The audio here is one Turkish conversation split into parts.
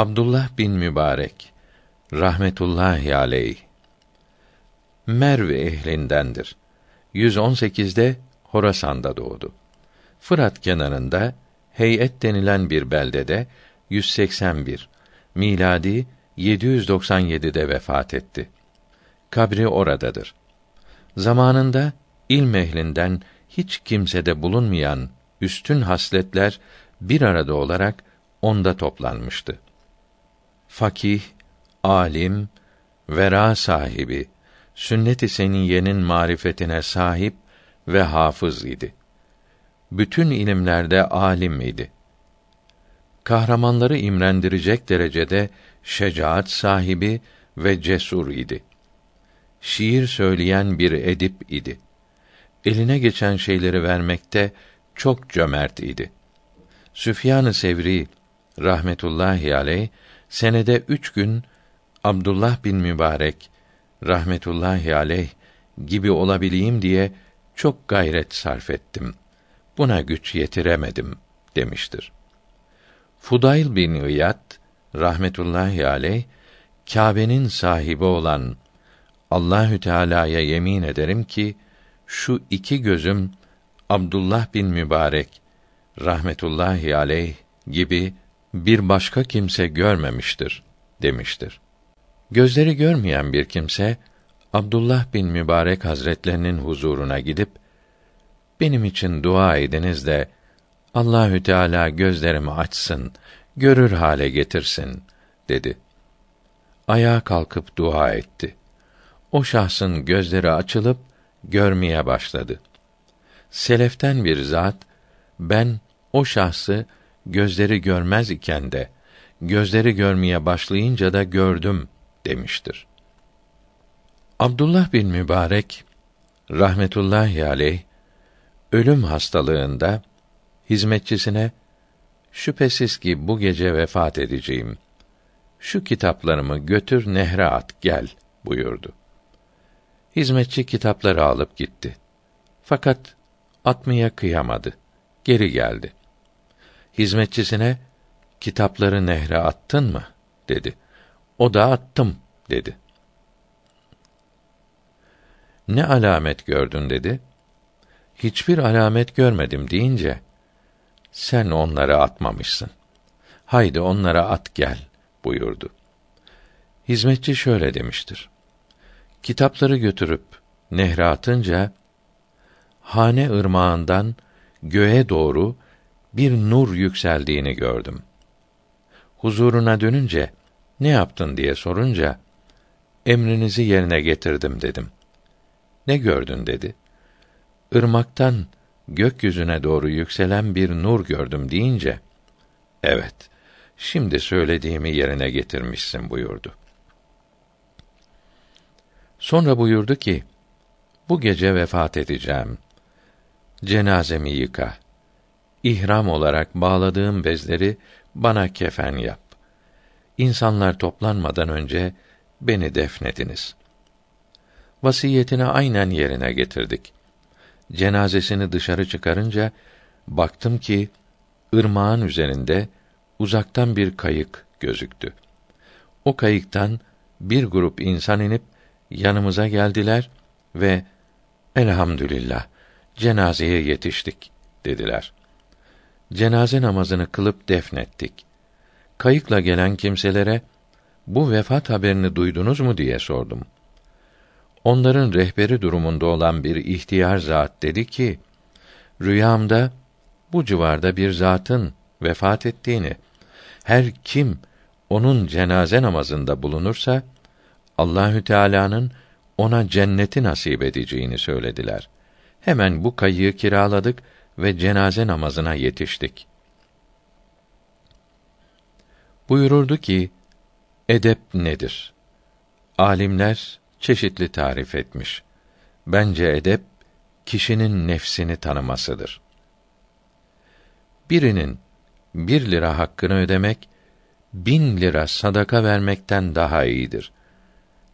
Abdullah bin Mübarek rahmetullahi aleyh Merv ehlindendir. 118'de Horasan'da doğdu. Fırat kenarında Heyet denilen bir beldede 181 miladi 797'de vefat etti. Kabri oradadır. Zamanında ilm ehlinden hiç kimsede bulunmayan üstün hasletler bir arada olarak onda toplanmıştı. Fakih, alim, vera sahibi, sünnet-i seniyyenin marifetine sahip ve hafız idi. Bütün ilimlerde alim idi. Kahramanları imrendirecek derecede şecaat sahibi ve cesur idi. Şiir söyleyen bir edip idi. Eline geçen şeyleri vermekte çok cömert idi. Süfyan-ı Sevri rahmetullahi aleyh senede üç gün Abdullah bin Mübarek rahmetullahi aleyh gibi olabileyim diye çok gayret sarf ettim. Buna güç yetiremedim demiştir. Fudayl bin İyad rahmetullahi aleyh Kâbe'nin sahibi olan Allahü Teala'ya yemin ederim ki şu iki gözüm Abdullah bin Mübarek rahmetullahi aleyh gibi bir başka kimse görmemiştir demiştir. Gözleri görmeyen bir kimse Abdullah bin Mübarek Hazretlerinin huzuruna gidip benim için dua ediniz de Allahü Teala gözlerimi açsın, görür hale getirsin dedi. Ayağa kalkıp dua etti. O şahsın gözleri açılıp görmeye başladı. Seleften bir zat ben o şahsı gözleri görmez iken de gözleri görmeye başlayınca da gördüm demiştir. Abdullah bin Mübarek rahmetullahi aleyh ölüm hastalığında hizmetçisine şüphesiz ki bu gece vefat edeceğim. Şu kitaplarımı götür nehre at gel buyurdu. Hizmetçi kitapları alıp gitti. Fakat atmaya kıyamadı. Geri geldi. Hizmetçisine kitapları nehre attın mı dedi. O da attım dedi. Ne alamet gördün dedi. Hiçbir alamet görmedim deyince sen onları atmamışsın. Haydi onlara at gel buyurdu. Hizmetçi şöyle demiştir. Kitapları götürüp nehre atınca hane ırmağından göğe doğru bir nur yükseldiğini gördüm. Huzuruna dönünce ne yaptın diye sorunca emrinizi yerine getirdim dedim. Ne gördün dedi. Irmaktan gökyüzüne doğru yükselen bir nur gördüm deyince evet şimdi söylediğimi yerine getirmişsin buyurdu. Sonra buyurdu ki bu gece vefat edeceğim. Cenazemi yıka. İhram olarak bağladığım bezleri bana kefen yap. İnsanlar toplanmadan önce beni defnediniz. Vasiyetini aynen yerine getirdik. Cenazesini dışarı çıkarınca baktım ki ırmağın üzerinde uzaktan bir kayık gözüktü. O kayıktan bir grup insan inip yanımıza geldiler ve elhamdülillah cenazeye yetiştik dediler. Cenaze namazını kılıp defnettik. Kayıkla gelen kimselere bu vefat haberini duydunuz mu diye sordum. Onların rehberi durumunda olan bir ihtiyar zat dedi ki, rüyamda bu civarda bir zatın vefat ettiğini, her kim onun cenaze namazında bulunursa Allahü Teala'nın ona cenneti nasip edeceğini söylediler. Hemen bu kayığı kiraladık ve cenaze namazına yetiştik. Buyururdu ki, edep nedir? Alimler çeşitli tarif etmiş. Bence edep kişinin nefsini tanımasıdır. Birinin bir lira hakkını ödemek bin lira sadaka vermekten daha iyidir.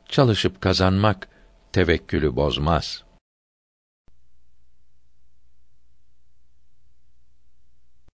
Çalışıp kazanmak tevekkülü bozmaz.''